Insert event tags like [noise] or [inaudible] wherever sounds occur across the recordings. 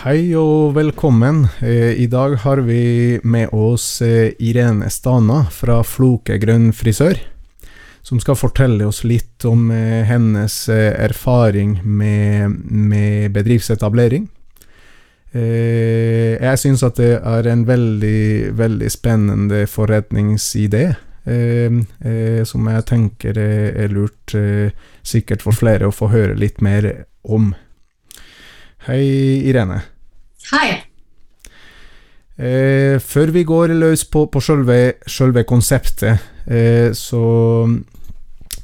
Hei og velkommen. Eh, I dag har vi med oss eh, Irene Stana fra Floke grønn frisør, som skal fortelle oss litt om eh, hennes erfaring med, med bedriftsetablering. Jeg syns at det er en veldig, veldig spennende forretningsidé, som jeg tenker er lurt sikkert for flere å få høre litt mer om. Hei, Irene. Hei. Eh, før vi går løs på, på selve, selve konseptet, eh, så,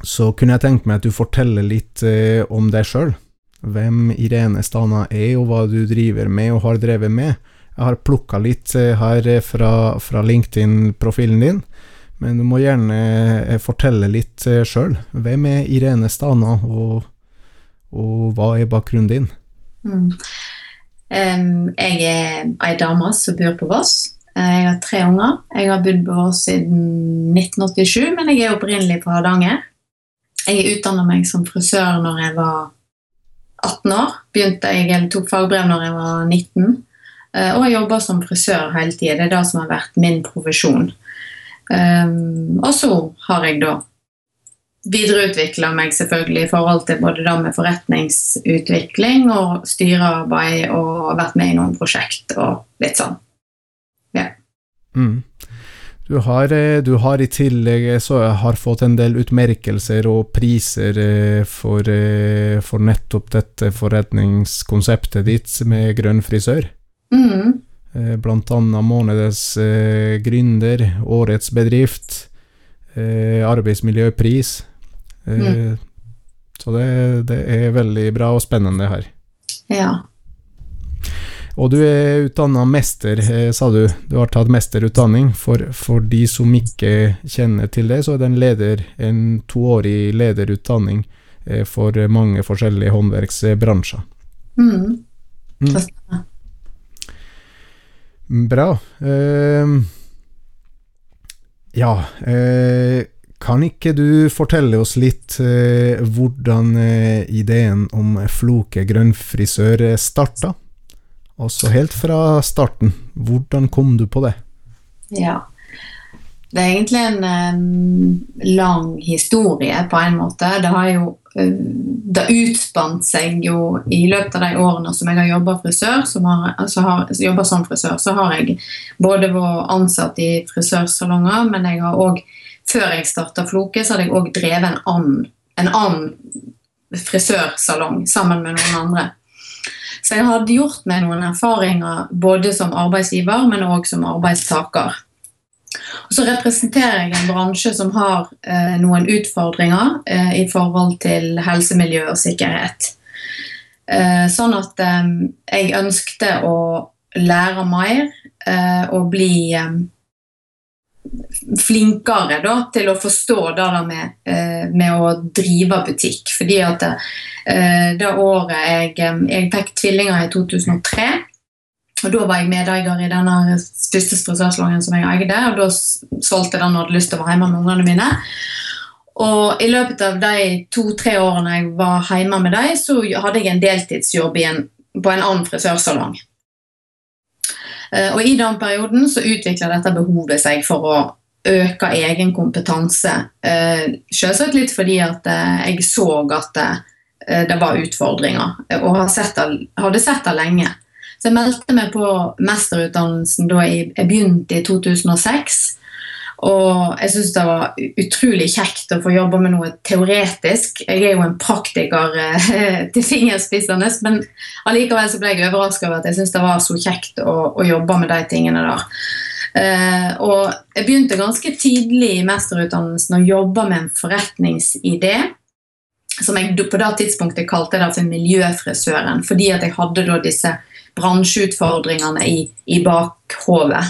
så, kunne jeg tenkt meg at du forteller litt eh, om deg sjøl. Hvem Irene Stana er, og hva du driver med og har drevet med. Jeg har plukka litt eh, her fra, fra LinkedIn-profilen din, men du må gjerne eh, fortelle litt eh, sjøl. Hvem er Irene Stana, og, og hva er bakgrunnen din? Mm. Um, jeg er ei dame som bor på Voss. Eh, jeg har tre unger. Jeg har bodd på Voss siden 1987, men jeg er opprinnelig fra Hardanger. Jeg utdanna meg som frisør når jeg var 18 år. Begynte jeg, eller tok fagbrev når jeg var 19. Eh, og jeg jobber som frisør hele tida. Det er det som har vært min profesjon. Um, og så har jeg da videreutvikla meg selvfølgelig i forhold til både det med forretningsutvikling og styrearbeid og vært med i noen prosjekt og litt sånn. Ja. Mm. Du, har, eh, du har, i tillegg eh, så har fått en del utmerkelser og priser eh, for, for nettopp dette forretningskonseptet ditt med grønn frisør. Mm. Blant annet månedens gründer, årets bedrift, arbeidsmiljøpris. Mm. Eh, så det, det, er veldig bra og spennende her. Ja. Og du er utdanna mester, eh, sa du. Du har tatt mesterutdanning. For, for, de som ikke kjenner til det, så er det en, leder, en toårig lederutdanning eh, for mange forskjellige håndverksbransjer. Mm. Mm. Bra. Uh, ja uh, kan ikke du fortelle oss litt eh, hvordan eh, ideen om Floke grønnfrisør frisør starta? Også helt fra starten. Hvordan kom du på det? Ja. Det er egentlig en eh, lang historie, på en måte. Det har jo um, det utspant seg jo i løpet av de årene som jeg har jobba som har, altså som frisør, så har jeg både vært ansatt i frisørsalonger, men jeg har òg før jeg starta Floke, så hadde jeg òg drevet en annen, en annen frisørsalong sammen med noen andre. Så jeg hadde gjort meg noen erfaringer både som arbeidsgiver, men òg som arbeidstaker. Og så representerer jeg en bransje som har eh, noen utfordringer eh, i forhold til helse, miljø og sikkerhet. Eh, sånn at eh, jeg ønskte å lære mer eh, og bli eh, flinkere da, til å forstå det med, eh, med, å drive butikk. Fordi at det, det året jeg, eh, jeg fikk tvillinger i 2003, og da var jeg medeier i denne første frisørsalongen som jeg eide, og da solgte jeg den og hadde lyst til å være hjemme med ungene mine. Og i løpet av de to-tre årene jeg var hjemme med dem, så hadde jeg en deltidsjobb en, på en annen frisørsalong. Eh, og I den perioden så utvikler dette behovet seg for å øke egen kompetanse. Eh, selvsagt litt fordi at eh, jeg så at det var utfordringer, og hadde sett det lenge. Så jeg meldte meg på mesterutdannelsen da jeg begynte i 2006. Og jeg syns det var utrolig kjekt å få jobbe med noe teoretisk. Jeg er jo en praktiker eh, [laughs] til fingerspissende, men allikevel så ble jeg overraska over at jeg syns det var så kjekt å, å, jobbe med de tingene der. Uh, og jeg begynte ganske tidlig i mesterutdannelsen å jobbe med en forretningsidé. Som jeg på det tidspunktet kalte det for Miljøfrisøren, fordi at jeg hadde da disse bransjeutfordringene i, i bakhodet.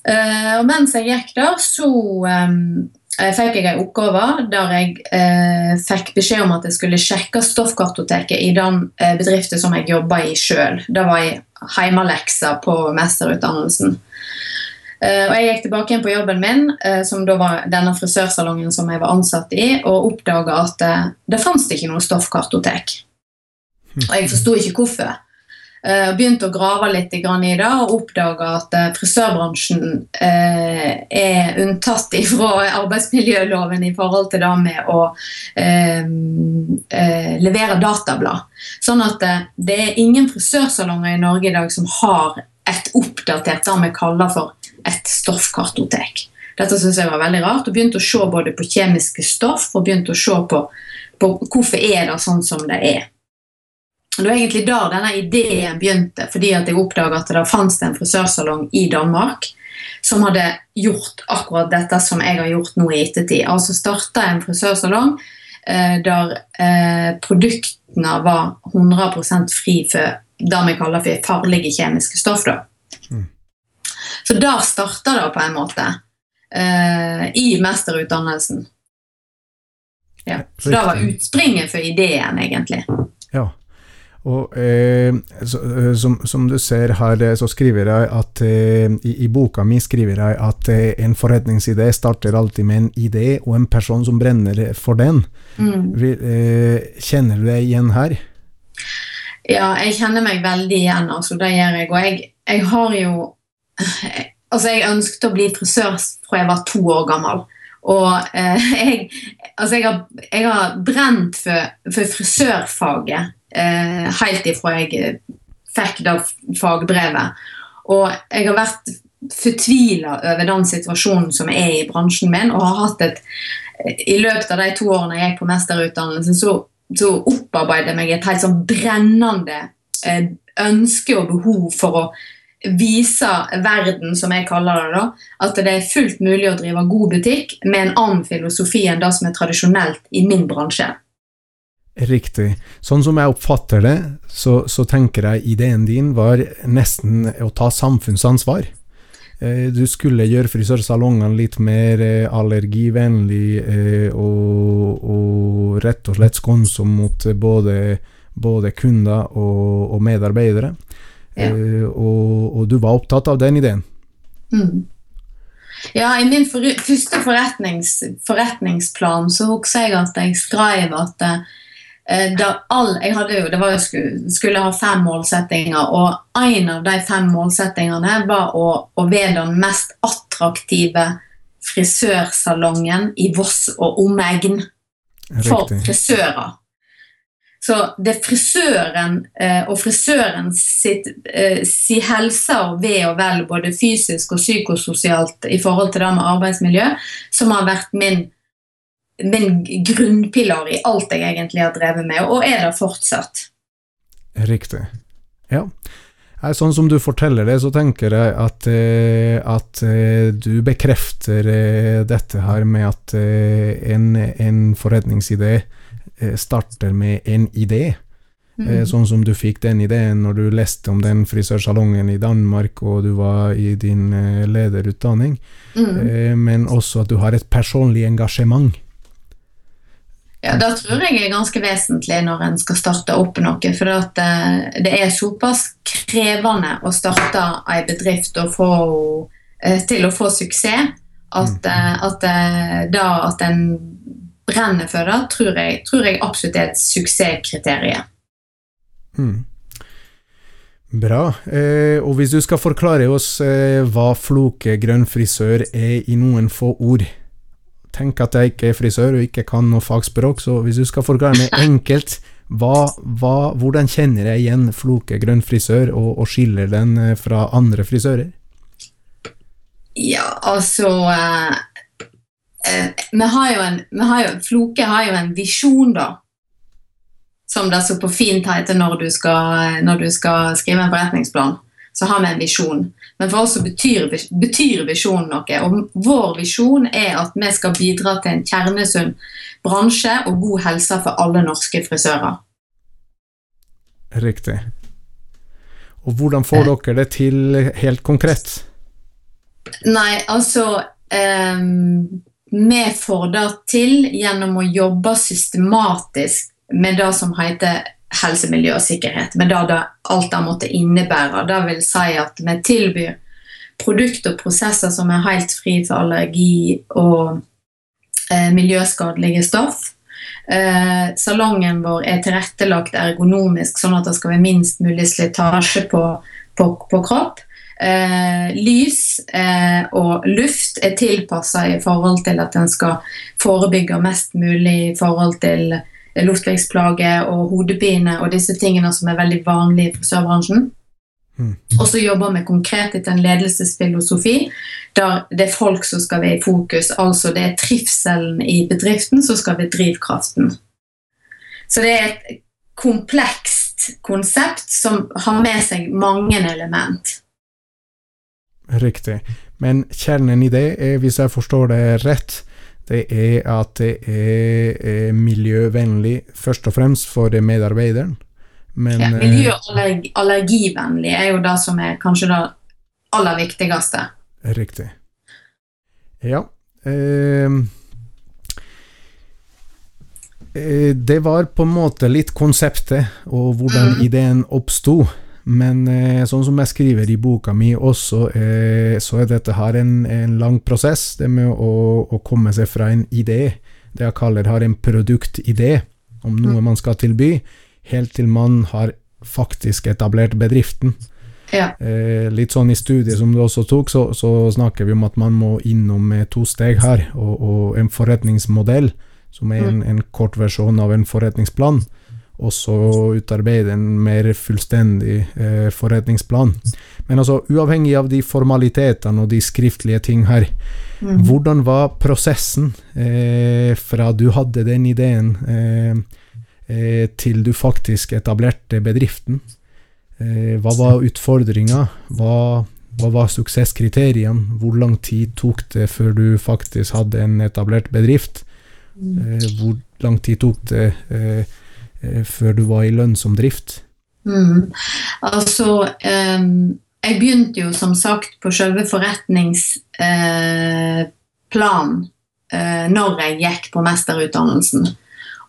Uh, og mens jeg gikk der, så um, fikk jeg en oppgave der jeg uh, fikk beskjed om at jeg skulle sjekke stoffkartoteket i den bedriften som jeg jobba i sjøl. Det var ei heimelekse på mesterutdannelsen. og Jeg gikk tilbake igjen på jobben min, som da var denne frisørsalongen som jeg var ansatt i, og oppdaga at det fantes ikke noe stoffkartotek. Hm. Og jeg forsto ikke hvorfor. Uh, begynte å grave litt i det og oppdaga at uh, frisørbransjen uh, er unntatt [laughs] fra arbeidsmiljøloven i forhold til det med å levere datablad. Sånn at det er ingen frisørsalonger i Norge i dag som har et oppdatert det vi kaller for et stoffkartotek. Dette synes jeg var veldig rart, og begynte å se både på kjemiske stoff og begynte å se på, på hvorfor er det sånn som det er. Det var egentlig da denne ideen begynte, fordi at jeg oppdaga at det fantes en frisørsalong i Danmark som hadde gjort akkurat dette som jeg har gjort nå i ettertid. Altså starta en frisørsalong eh, der eh, produktene var 100% fri for det vi kaller for farlige kjemiske stoff. Mm. Så der starta det på en måte eh, i mesterutdannelsen. Ja. Så det var utspringet for ideen, egentlig. Ja. Og eh, så, eh, som, som, du ser her, så skriver jeg at eh, i, i, boka mi skriver jeg at eh, en forretningsidé starter alltid med en idé og en person som brenner for den. Mm. Eh, kjenner du deg igjen her? Ja, jeg kjenner meg veldig igjen. altså Det gjør jeg. Og jeg, jeg har jo [laughs] Altså, jeg ønsket å bli frisør fra jeg var to år gammel. Og eh, [laughs] jeg, altså jeg, har, jeg har brent for, for frisørfaget eh, helt ifra jeg eh, fikk det fagbrevet. Og jeg har vært fortvila over den situasjonen som er i bransjen min, og har hatt et I løpet av de to årene jeg gikk på mesterutdannelsen, så, så opparbeidet jeg meg et helt sånn brennende eh, ønske og behov for å vise verden, som jeg kaller det, da, at det er fullt mulig å drive god butikk med en annen filosofi enn det som er tradisjonelt i min bransje. Riktig. Sånn som jeg oppfatter det, så, så, tenker jeg ideen din var nesten å ta samfunnsansvar. Eh, du skulle gjøre frisørsalongene litt mer eh, allergivennlig eh, og, og, rett og slett skånsom mot både, både kunder og, og medarbeidere. Ja. Og, og, du var opptatt av den ideen. Mm. Ja, I min for, første forretnings, forretningsplan så husker jeg at jeg skrev at all, jeg hadde jo, det var skulle, skulle ha fem målsettinger, og en av de fem målsettingene var å, å være den mest attraktive frisørsalongen i Voss og omegn for frisører. Så det er frisøren eh, og frisøren sitt, eh, si helse og ve og vel, både fysisk og psykososialt i forhold til det med arbeidsmiljø, som har vært min min grunnpilar i alt jeg egentlig har drevet med, og er det fortsatt. Riktig. Ja. Sånn som du forteller det, så tenker jeg at, eh, at eh, du bekrefter eh, dette her med at en, en forretningsidé starter med en idé. Mm. Sånn som du fikk den ideen når du leste om den frisørsalongen i Danmark og du var i din lederutdanning, mm. men også at du har et personlig engasjement. Ja, Det tror jeg er ganske vesentlig når en skal starte opp noe. For eh, det er såpass krevende å starte en bedrift og få, eh, til å få suksess at, mm. eh, at da at en brenner for det, tror jeg, tror jeg absolutt er et suksesskriterium. Mm. Bra. Eh, og hvis du skal forklare oss eh, hva Floke grønn frisør er i noen få ord? Tenker at jeg ikke er frisør og ikke kan noe fagspråk, så hvis du skal forklare meg [laughs] enkelt hva, hva, hvordan kjenner jeg igjen Floke grønn frisør, og, og, skiller den eh, fra andre frisører? Ja, altså eh, eh, vi har jo en har jo, Floke har jo en visjon, da. Som det så på fint heter når du skal, når du skal skrive en forretningsplan. Så har vi en visjon. Men for oss så betyr, betyr visjonen noe. Og vår visjon er at vi skal bidra til en kjernesunn bransje og god helse for alle norske frisører. Riktig. Og hvordan får eh. dere det til helt konkret? Nei, altså um, Vi får det til gjennom å jobbe systematisk med det som heter helse, miljø og sikkerhet, Men det alt det måtte innebære. Det vil si at vi tilbyr produkter og prosesser som er helt fri for allergi og eh, miljøskadelige stoff. Eh, salongen vår er tilrettelagt ergonomisk, sånn at det skal være minst mulig slitasje på, på, på kropp. Eh, lys eh, og luft er tilpassa i forhold til at en skal forebygge mest mulig i forhold til luftveiksplager og hodepine og disse tingene som er veldig vanlige i frisørbransjen. Mm. Og så jobber vi konkret etter en ledelsesfilosofi der det er folk som skal være i fokus. Altså det er trivselen i bedriften som skal være drivkraften. Så det er et komplekst konsept som har med seg mange element. Riktig. Men kjernen i det, er, hvis jeg forstår det rett, det er at det er, er miljøvennlig først og fremst for medarbeideren. Men, Ja, miljøallergivennlig miljø- og allergivennlig er jo det som er kanskje det aller viktigste. Riktig. Ja. ehm, eh, det var på en måte litt konseptet og hvordan Mm. ideen oppsto. Men eh, sånn som jeg skriver i boka mi også, eh, så er dette her en, en lang prosess. Det med å, å komme seg fra en idé, det jeg kaller har en produktidé om noe man skal tilby, helt til man har faktisk etablert bedriften. Ja. Eh, litt sånn i studiet som du også tok, så, så snakker vi om at man må innom eh, to steg her, og, og en forretningsmodell, som er en, en kort versjon av en forretningsplan, og så utarbeide en mer fullstendig eh, forretningsplan. Men altså, uavhengig av de formalitetene og de skriftlige ting her, Mm. hvordan var prosessen eh, fra du hadde den ideen eh, eh, til du faktisk etablerte bedriften? Eh, hva var utfordringa? Hva, hva var suksesskriteriene? Hvor lang tid tok det før du faktisk hadde en etablert bedrift? Eh, hvor lang tid tok det før du var i lønnsom drift? Mm. Altså Jeg begynte jo som sagt på selve forretningsplanen eh, når jeg gikk på mesterutdannelsen.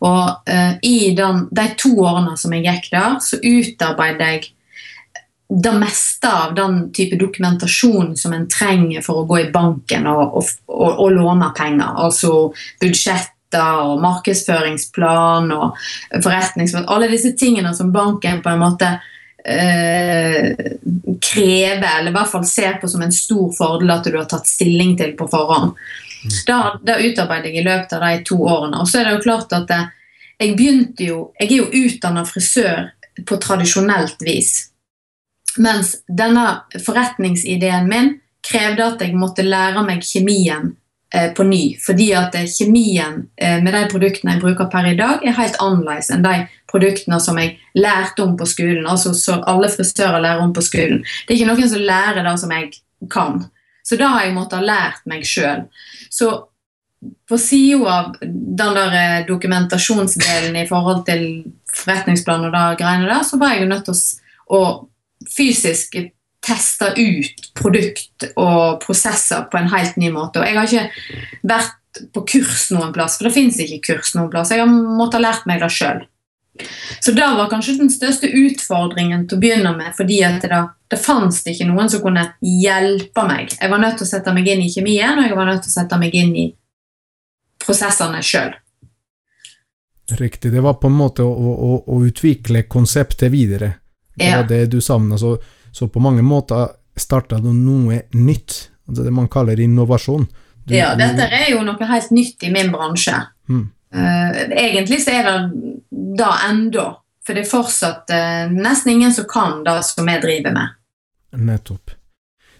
Og eh, i den, de to årene som jeg gikk der, så utarbeidet jeg det meste av den type dokumentasjon som en trenger for å gå i banken og, og, og, og låne penger. Altså budsjetter og markedsføringsplan og forretningsplan. Alle disse tingene som banken på en måte eh, krever, eller i hvert fall ser på som en stor fordel at du har tatt stilling til på forhånd. Da, da utarbeider jeg i løpet av de to årene. Og så er det jo klart at jeg, jeg begynte jo Jeg er jo utdanna frisør på tradisjonelt vis. Mens denne forretningsideen min krevde at jeg måtte lære meg kjemien eh, på ny. Fordi at eh, kjemien eh, med de produktene jeg bruker per i dag, er helt annerledes enn de produktene som jeg lærte om på skolen. Altså så alle frisører lærer om på skolen. Det er ikke noen som lærer det som jeg kan. Så da har jeg måttet ha lært meg sjøl. Så på sida av den der eh, dokumentasjonsdelen i forhold til forretningsplan og det greiene der, så var jeg jo nødt til å fysisk teste ut produkt og prosesser på en helt ny måte. Og jeg har ikke vært på kurs noen plass, for det fins ikke kurs noen plass. Jeg har måttet ha lært meg det sjøl. Så det var kanskje den største utfordringen til å begynne med, fordi at det, det fantes ikke noen som kunne hjelpe meg. Jeg var nødt til å sette meg inn i kjemien, og jeg var nødt til å sette meg inn i prosessene sjøl. Riktig. Det var på en måte å, å, å utvikle konseptet videre. Det Ja. var det du savna. Så, så på mange måter starta du noe nytt. Altså det man kaller innovasjon. Du, Ja, dette er jo noe helt nytt i min bransje. Mm. Uh, egentlig så er det da enda, for det er fortsatt uh, nesten ingen som kan det som vi driver med. Nettopp.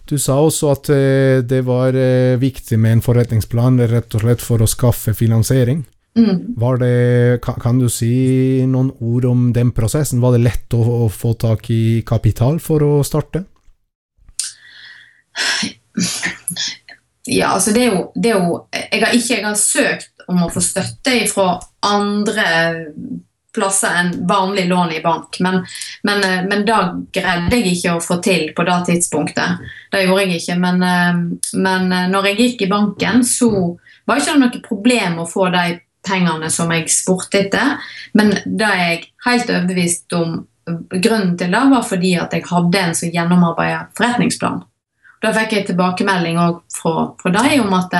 Du sa også at uh, det var viktig med en forretningsplan rett og slett for å skaffe finansiering. Mm. Var det, kan, du si noen ord om den prosessen? Var det lett å, å få tak i kapital for å starte? Ja, altså det er, jo, det er jo jeg har ikke jeg har søkt om å få støtte fra andre plasser enn vanlig lån i bank, men, men, men da greide jeg ikke å få til på det tidspunktet. Det gjorde jeg ikke, men, eh, men eh, når jeg gikk i banken, så var det ikke noe problem å få de pengene som jeg spurte etter, men det er jeg helt overbevist om grunnen til det var fordi at jeg hadde en så gjennomarbeidet forretningsplan. Da fikk jeg tilbakemelding fra, fra deg om at,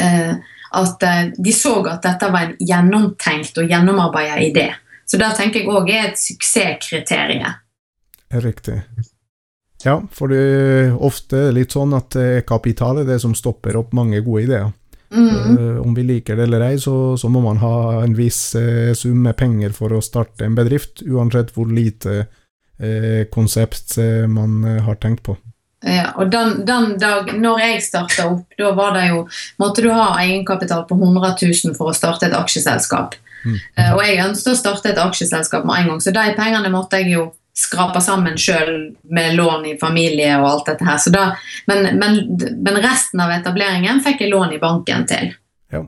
eh, at eh, de så at dette var en gjennomtenkt og gjennomarbeidet idé. Så det tenker jeg òg er et suksesskriterium. Riktig. Ja, for det er ofte litt sånn at eh, kapital er det som stopper opp mange gode ideer. Mm. Eh, om vi liker det eller ei, så, så må man ha en viss eh, sum med penger for å starte en bedrift, uansett hvor lite eh, konsept man har tenkt på. Ja, og den, den dag, når jeg starta opp, da var det jo Måtte du ha egenkapital på 100 000 for å starte et aksjeselskap. Mm. Og jeg ønsket å starte et aksjeselskap med en gang, så de pengene måtte jeg jo skrape sammen sjøl med lån i familie og alt dette her. Så da, men, men, men resten av etableringen fikk jeg lån i banken til. Ja.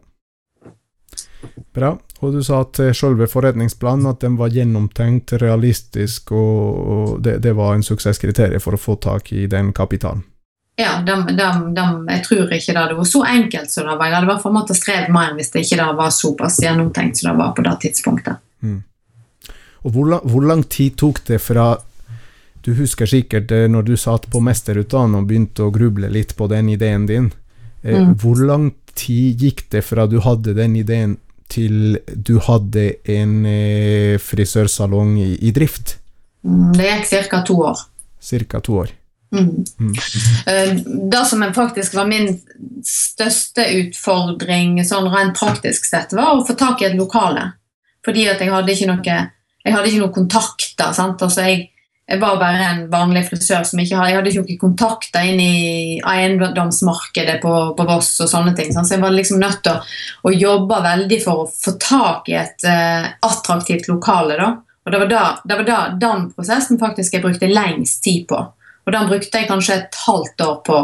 Bra. Og du sa at eh, selve forretningsplanen at den var gjennomtenkt, realistisk, og, det, det var en suksesskriterium for å få tak i den kapitalen. Ja, dem, de, de, jeg tror ikke det, det var så enkelt som det var. Jeg hadde i hvert fall måttet streve mer hvis det ikke var såpass gjennomtenkt som det var på det tidspunktet. Og hvor, lang, hvor lang tid tok det fra Du husker sikkert eh, når du satt på mesterutdanning og begynte å gruble litt på den ideen din. Eh, Mm. Hvor lang tid gikk det fra du hadde den ideen til du hadde en eh, frisørsalong i, i drift? Mm, Det gikk ca. to år. Cirka to år. Mm. Mm. Det som faktisk var min største utfordring sånn rent praktisk sett, var å få tak i et lokale. Fordi at jeg hadde ikke noe, jeg hadde ikke noen kontakter. Sant? Altså jeg, jeg var bare en vanlig frisør som ikke hadde, jeg hadde ikke noen kontakter inn i eiendomsmarkedet på, på Voss og sånne ting. Sant? Så jeg var liksom nødt til å, å jobbe veldig for å få tak i et uh, attraktivt lokale. Da. Og det var, da, det var da den prosessen faktisk jeg brukte lengst tid på. Og den brukte jeg kanskje et halvt år på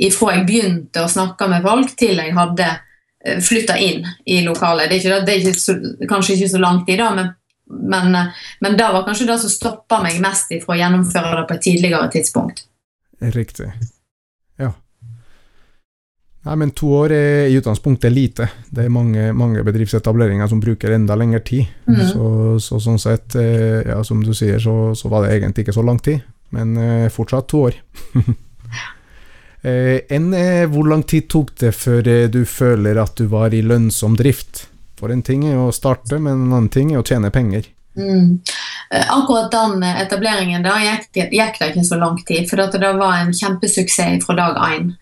ifra jeg begynte å snakke med folk, til jeg hadde flytta inn i lokalet. Det er, ikke, det er ikke så, kanskje ikke så lang tid, da, men, men, eh, men det var kanskje det som stoppa meg mest ifra å gjennomføre det på et tidligere tidspunkt. Riktig. Ja. Nei, men to år er i utgangspunktet lite. Det er mange, mange bedriftsetableringer som bruker enda lengre tid. Mm. Så, så sånn sett, eh, ja, som du sier, så, så var det egentlig ikke så lang tid. Men eh, fortsatt to år. [laughs] eh, en, eh, hvor lang tid tok det før du føler at du var i lønnsom drift? For en ting er jo å starte, men en annen ting er å tjene penger. Mm. Eh, Akkurat den eh, etableringen da gikk, gikk det ikke så lang tid, for det var en kjempesuksess fra dag én.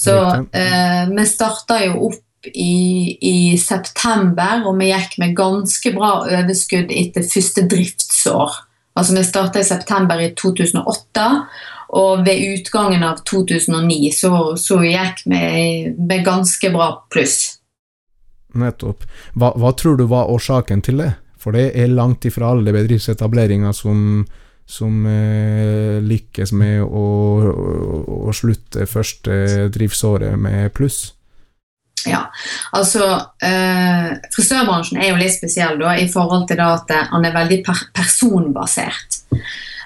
Så eh, vi starta jo opp i, i september, og vi gikk med ganske bra overskudd etter første driftsår. Altså Vi starta i september i 2008, og ved utgangen av 2009 så, så gikk vi med ganske bra pluss. Nettopp. Hva, hva tror du var årsaken til det? For det er langt ifra alle bedriftsetableringer som, som eh, lykkes med å, å, å slutte første driftsåret med pluss. Ja, altså eh, Frisørbransjen er jo litt spesiell da, i forhold til at eh, han er veldig per personbasert.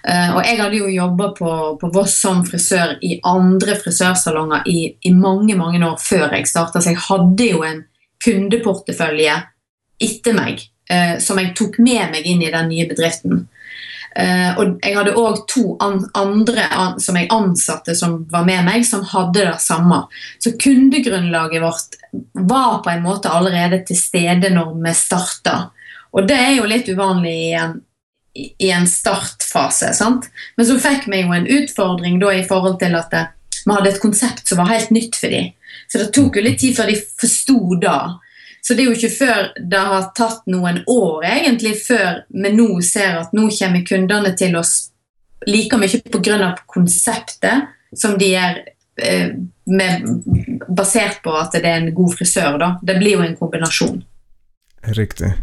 Uh, og Jeg hadde jo jobba på, på Voss som frisør i andre frisørsalonger i, i mange mange år før jeg starta, så jeg hadde jo en kundeportefølje etter meg eh, som jeg tok med meg inn i den nye bedriften. Eh, og jeg hadde òg to an andre an som jeg ansatte som var med meg, som hadde det samme. Så kundegrunnlaget vårt var på en måte allerede til stede når vi starta. Og det er jo litt uvanlig i en, i en startfase. sant? Men så fikk vi jo en utfordring da i forhold til at det, vi hadde et konsept som var helt nytt for dem. Så det tok jo litt tid før de forsto det. Så det er jo ikke før det har tatt noen år egentlig før vi nå ser at nå kommer kundene til oss like mye pga. konseptet som de er eh, basert på at det er en god frisør. Da. Det blir jo en kombinasjon. Riktig.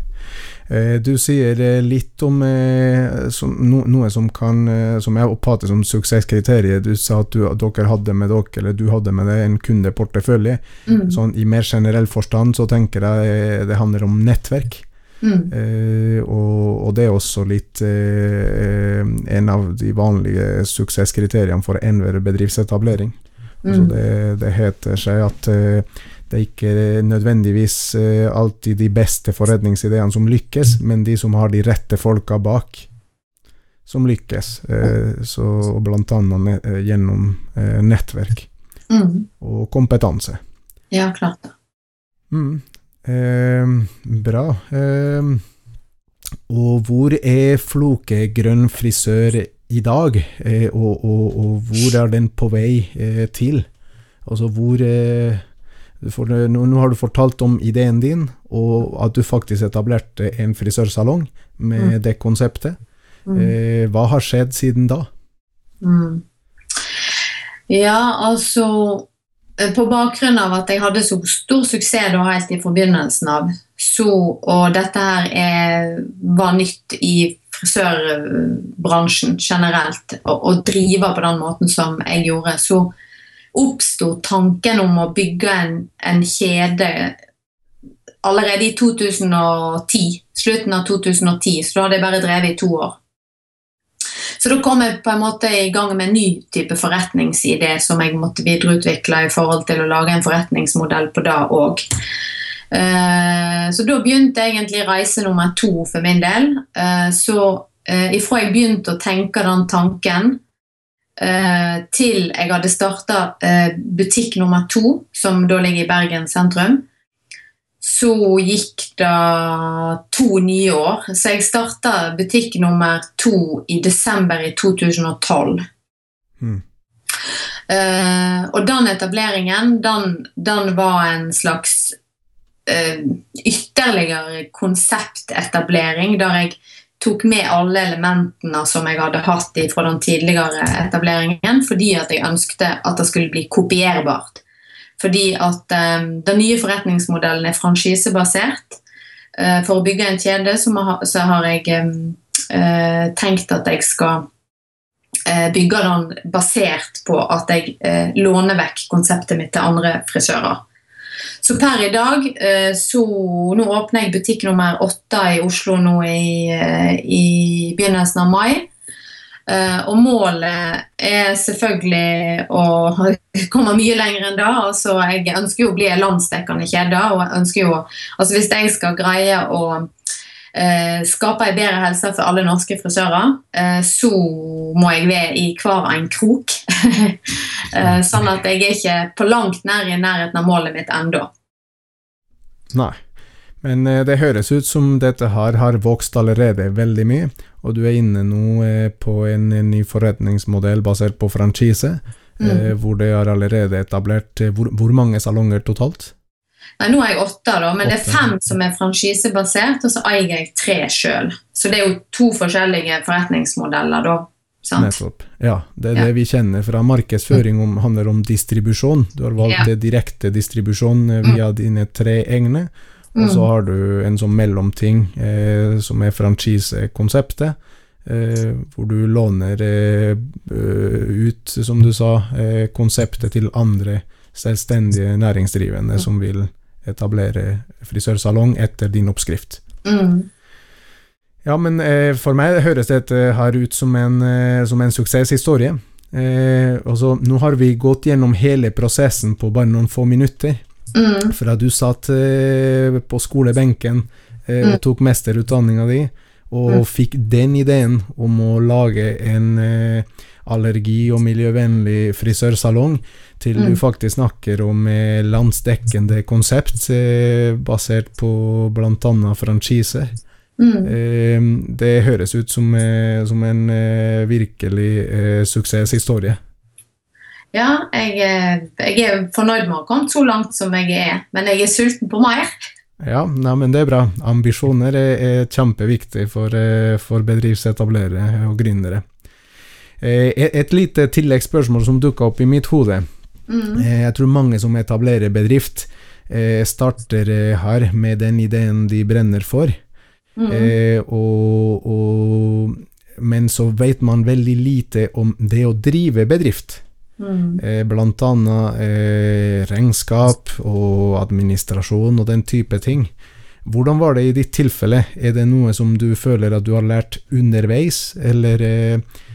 Eh, Du sier eh, litt om eh, som, noe som kan Som jeg oppfatter som suksesskriteriet. Du sa at, du, at dere hadde med dere, eller du hadde med deg en kundeportefølje. Mm. Sånn I mer generell forstand så tenker jeg det handler om nettverk. Mm. Eh, og, og det er også litt eh, en av de vanlige suksesskriteriene for enhver bedriftsetablering. Altså Mm. det, det heter seg at eh, det er ikke nødvendigvis eh, alltid de beste forretningsideene som lykkes, men de som har de rette folka bak, som lykkes. Eh, så blant annet eh, gjennom nettverk Mm. og kompetanse. Ja, klart det. Mm. Eh, bra. Eh, og hvor er Floke grønn frisør i dag, eh, og, og, og, hvor er den på vei til? Altså hvor eh, for, nå, nå, har du fortalt om ideen din, og at du faktisk etablerte en frisørsalong med mm. det konseptet. Mm. Eh, hva har skjedd siden da? Mm. Ja, altså Eh, på bakgrunn av at jeg hadde så stor suksess da helt i forbindelsen av, så, og dette her er, var nytt i frisørbransjen generelt, å drive på den måten som jeg gjorde, så oppsto tanken om å bygge en, en kjede allerede i 2010, slutten av 2010, så da hadde jeg bare drevet i to år. Så da kom jeg på en måte i gang med en ny type forretningsidé som jeg måtte videreutvikle i forhold til å lage en forretningsmodell på det òg. Eh, så da begynte egentlig reise nummer to for min del. Eh, så eh, ifra jeg begynte å tenke den tanken til jeg hadde starta butikk nummer to, som da ligger i Bergen sentrum, så gikk det to nye år. Så jeg starta butikk nummer to i desember i 2012. Mm. Uh, og den etableringen, den, den var en slags uh, ytterligere konseptetablering, der jeg tok med alle elementene som jeg hadde hatt fra den tidligere etableringen, fordi at jeg ønsket at det skulle bli kopierbart. Fordi at um, den nye forretningsmodellen er franchisebasert. Uh, for å bygge en kjede så, ha, så har jeg um, tenkt at jeg skal uh, bygge den basert på at jeg låner vekk konseptet mitt til andre frisører. Så per i dag så Nå åpner jeg butikk nummer åtte i Oslo nå i, i begynnelsen av mai. Uh, og målet er selvfølgelig å [laughs] komme mye lenger enn det. Altså, jeg ønsker jo å bli en landsdekkende kjede. og jeg ønsker jo, altså Hvis jeg skal greie å uh, skape en bedre helse for alle norske frisører, eh, så må jeg være i hver en krok. [laughs] sånn at jeg er ikke på langt nær i nærheten av målet mitt ennå. Nei. Men det høres ut som dette her har vokst allerede veldig mye, og du er inne nå eh, på en, ny forretningsmodell basert på franchise, mm. eh, hvor det er allerede etablert eh, hvor, hvor, mange salonger totalt? Nei, Nå er jeg åtte, da, men det er fem som er franchisebasert, og så eier jeg tre sjøl. Så det er jo to forskjellige forretningsmodeller, da. Sant? Nettopp. Ja, det er ja. det vi kjenner fra markedsføring om, handler om distribusjon. Du har valgt ja. direkte distribusjon eh, via mm. dine tre egne. Og så mm. har du en sånn mellomting eh, som er franchisekonseptet, eh, hvor du låner eh, ut, som du sa, eh, konseptet til andre selvstendige næringsdrivende mm. som vil etablere frisørsalong etter din oppskrift. Mm. Ja, men eh, for meg høres dette her ut som en, eh, som en suksesshistorie. altså, nå har vi gått gjennom hele prosessen på bare noen få minutter. Mm. Fra du satt eh, på skolebenken eh, og mm. tok mesterutdanninga di, og mm. fikk den ideen om å lage en eh, allergi- og miljøvennlig frisørsalong, til mm. du faktisk snakker om eh, landsdekkende konsept eh, basert på bl.a. franchise. Mm. Eh, det høres ut som, som en virkelig suksesshistorie. Ja, jeg, eh, jeg, er fornøyd med å ha kommet så langt som jeg er, men jeg er sulten på mer. Ja, nei, men det er bra. Ambisjoner er, er kjempeviktig for, eh, for bedriftsetablerere og gründere. Eh, et, lite tilleggsspørsmål som dukka opp i mitt hode. Mm. Jeg tror mange som etablerer bedrift, starter her med den ideen de brenner for. Mm. Og, og, men så vet man veldig lite om det å drive bedrift. Mm. Eh, blant annet eh, regnskap og administrasjon og den type ting. Hvordan var det i ditt tilfelle? Er det noe som du føler at du har lært underveis, eller eh, eh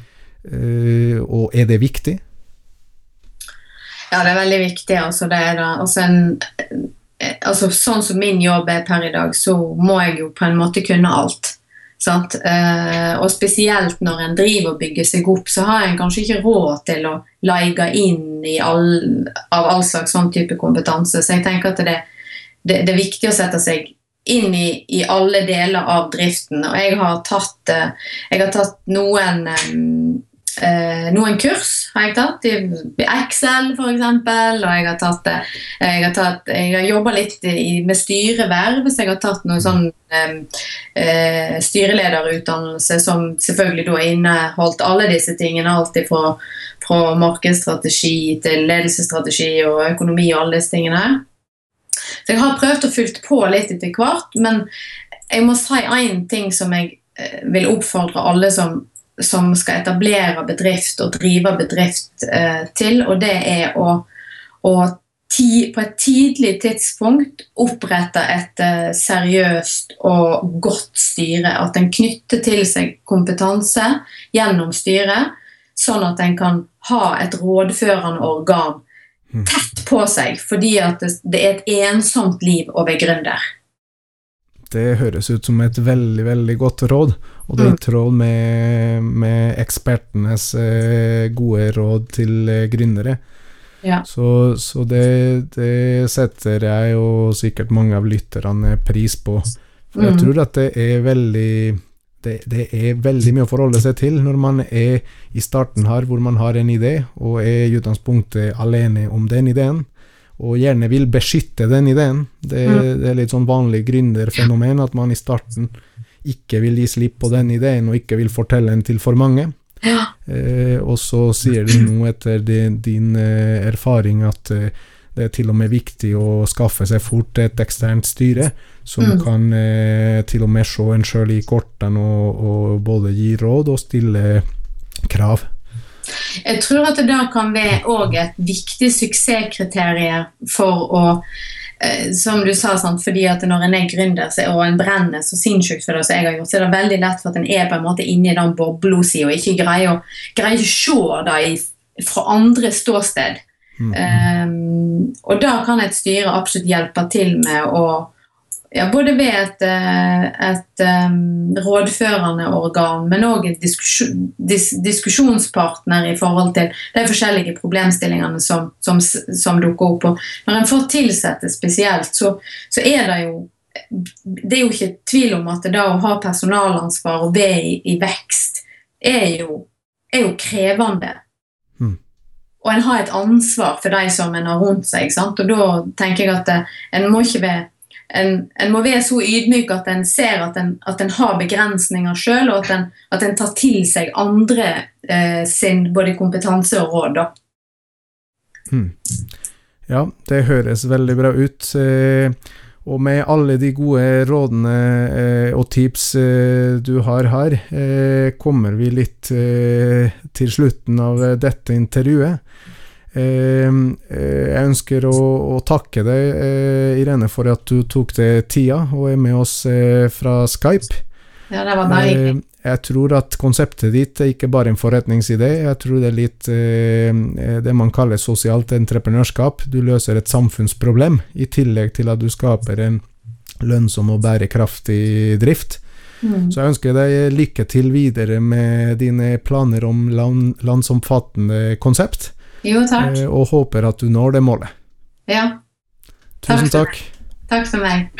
Og er det viktig? Ja, det er veldig viktig. Altså, det er da, altså en, eh, altså, sånn som min jobb er per i dag, så må jeg jo på en måte kunne alt. Eh, og spesielt når en driver og bygger seg opp, så har en kanskje ikke råd til å leie inn all, av all slags sånn type kompetanse. Så jeg tenker at det det, det er viktig å sette seg inn i, i, alle deler av driften. Og jeg har tatt, jeg har tatt noen Eh, noen kurs har jeg tatt, i Excel f.eks. Og jeg har tatt Jeg har, tatt, jeg har jobba litt i, med styreverv, så jeg har tatt noen sånn eh, styrelederutdannelse som selvfølgelig da inneholdt alle disse tingene. Alt fra, fra markedsstrategi til ledelsesstrategi og økonomi og alle disse tingene. Så jeg har prøvd å fylle på litt etter hvert, men jeg må si én ting som jeg eh, vil oppfordre alle som som skal etablere bedrift og drive bedrift eh, til, og det er å, å ti, på et tidlig tidspunkt opprette et eh, seriøst og godt styre. At en knytter til seg kompetanse gjennom styret, sånn at en kan ha et rådførende organ mm. tett på seg, fordi det, det er et ensomt liv å være gründer. Det høres ut som et veldig, veldig godt råd, og det er i mm. tråd med, med ekspertenes eh, gode råd til eh, gründere. Ja. Så, så det, det, setter jeg og sikkert mange av lytterne pris på. For jeg mm. tror at det er veldig det, det, er veldig mye å forholde seg til når man er i starten her, hvor man har en idé, og er i utgangspunktet alene om den ideen og gjerne vil beskytte den ideen. Det, mm. det er litt sånn vanlig gründerfenomen at man i starten ikke vil gi slipp på den ideen, og ikke vil fortelle den til for mange. Ja. Eh, og så sier du nå etter din, din eh, erfaring at eh, det er til og med viktig å skaffe seg fort et eksternt styre som mm. kan eh, til og med se en sjøl i kortene og, og både gi råd og stille krav. Jeg tror at det da kan være òg et viktig suksesskriterium for å eh, som du sa, sant? fordi at når en er gründer og en brenner så sinnssykt for det som jeg har gjort, så er det veldig lett for at en er på en måte inni den bobla si og ikke greier å, greier å se det fra andre ståsted. Mm. Um, og da kan et styre absolutt hjelpe til med å ja, både ved et, eh, et um, rådførende organ, men òg en diskusjon, dis, diskusjonspartner i forhold til de forskjellige problemstillingene som, som, som dukker opp. Og når en får tilsette spesielt, så, så, er det jo det er jo ikke tvil om at det å ha personalansvar og være i, i, vekst er jo, er jo krevende. Mm. Og en har et ansvar for de som en har rundt seg. Og da tenker jeg at eh, en må ikke være en, en, må være så ydmyk at en ser at en, at en har begrensninger sjøl, og at en, at en, tar til seg andre eh, sin både kompetanse og råd. Hmm. Ja, det høres veldig bra ut. Eh, og med alle de gode rådene eh, og tips eh, du har her, kommer vi litt til slutten av dette intervjuet. Ehm, eh, jeg ønsker å, å takke deg, eh, Irene, for at du tok deg tida og er med oss eh, fra Skype. Ja, det var bare hyggelig. Jeg tror at konseptet ditt er ikke bare en forretningsidé, jeg tror det er litt det man kaller sosialt entreprenørskap. Du løser et samfunnsproblem, i tillegg til at du skaper en lønnsom og bærekraftig drift. Mm. Så jeg ønsker deg lykke til videre med dine planer om land, landsomfattende konsept. Jo, takk. Eh, og håper at du når det målet. Ja. Tusen takk. Takk for meg.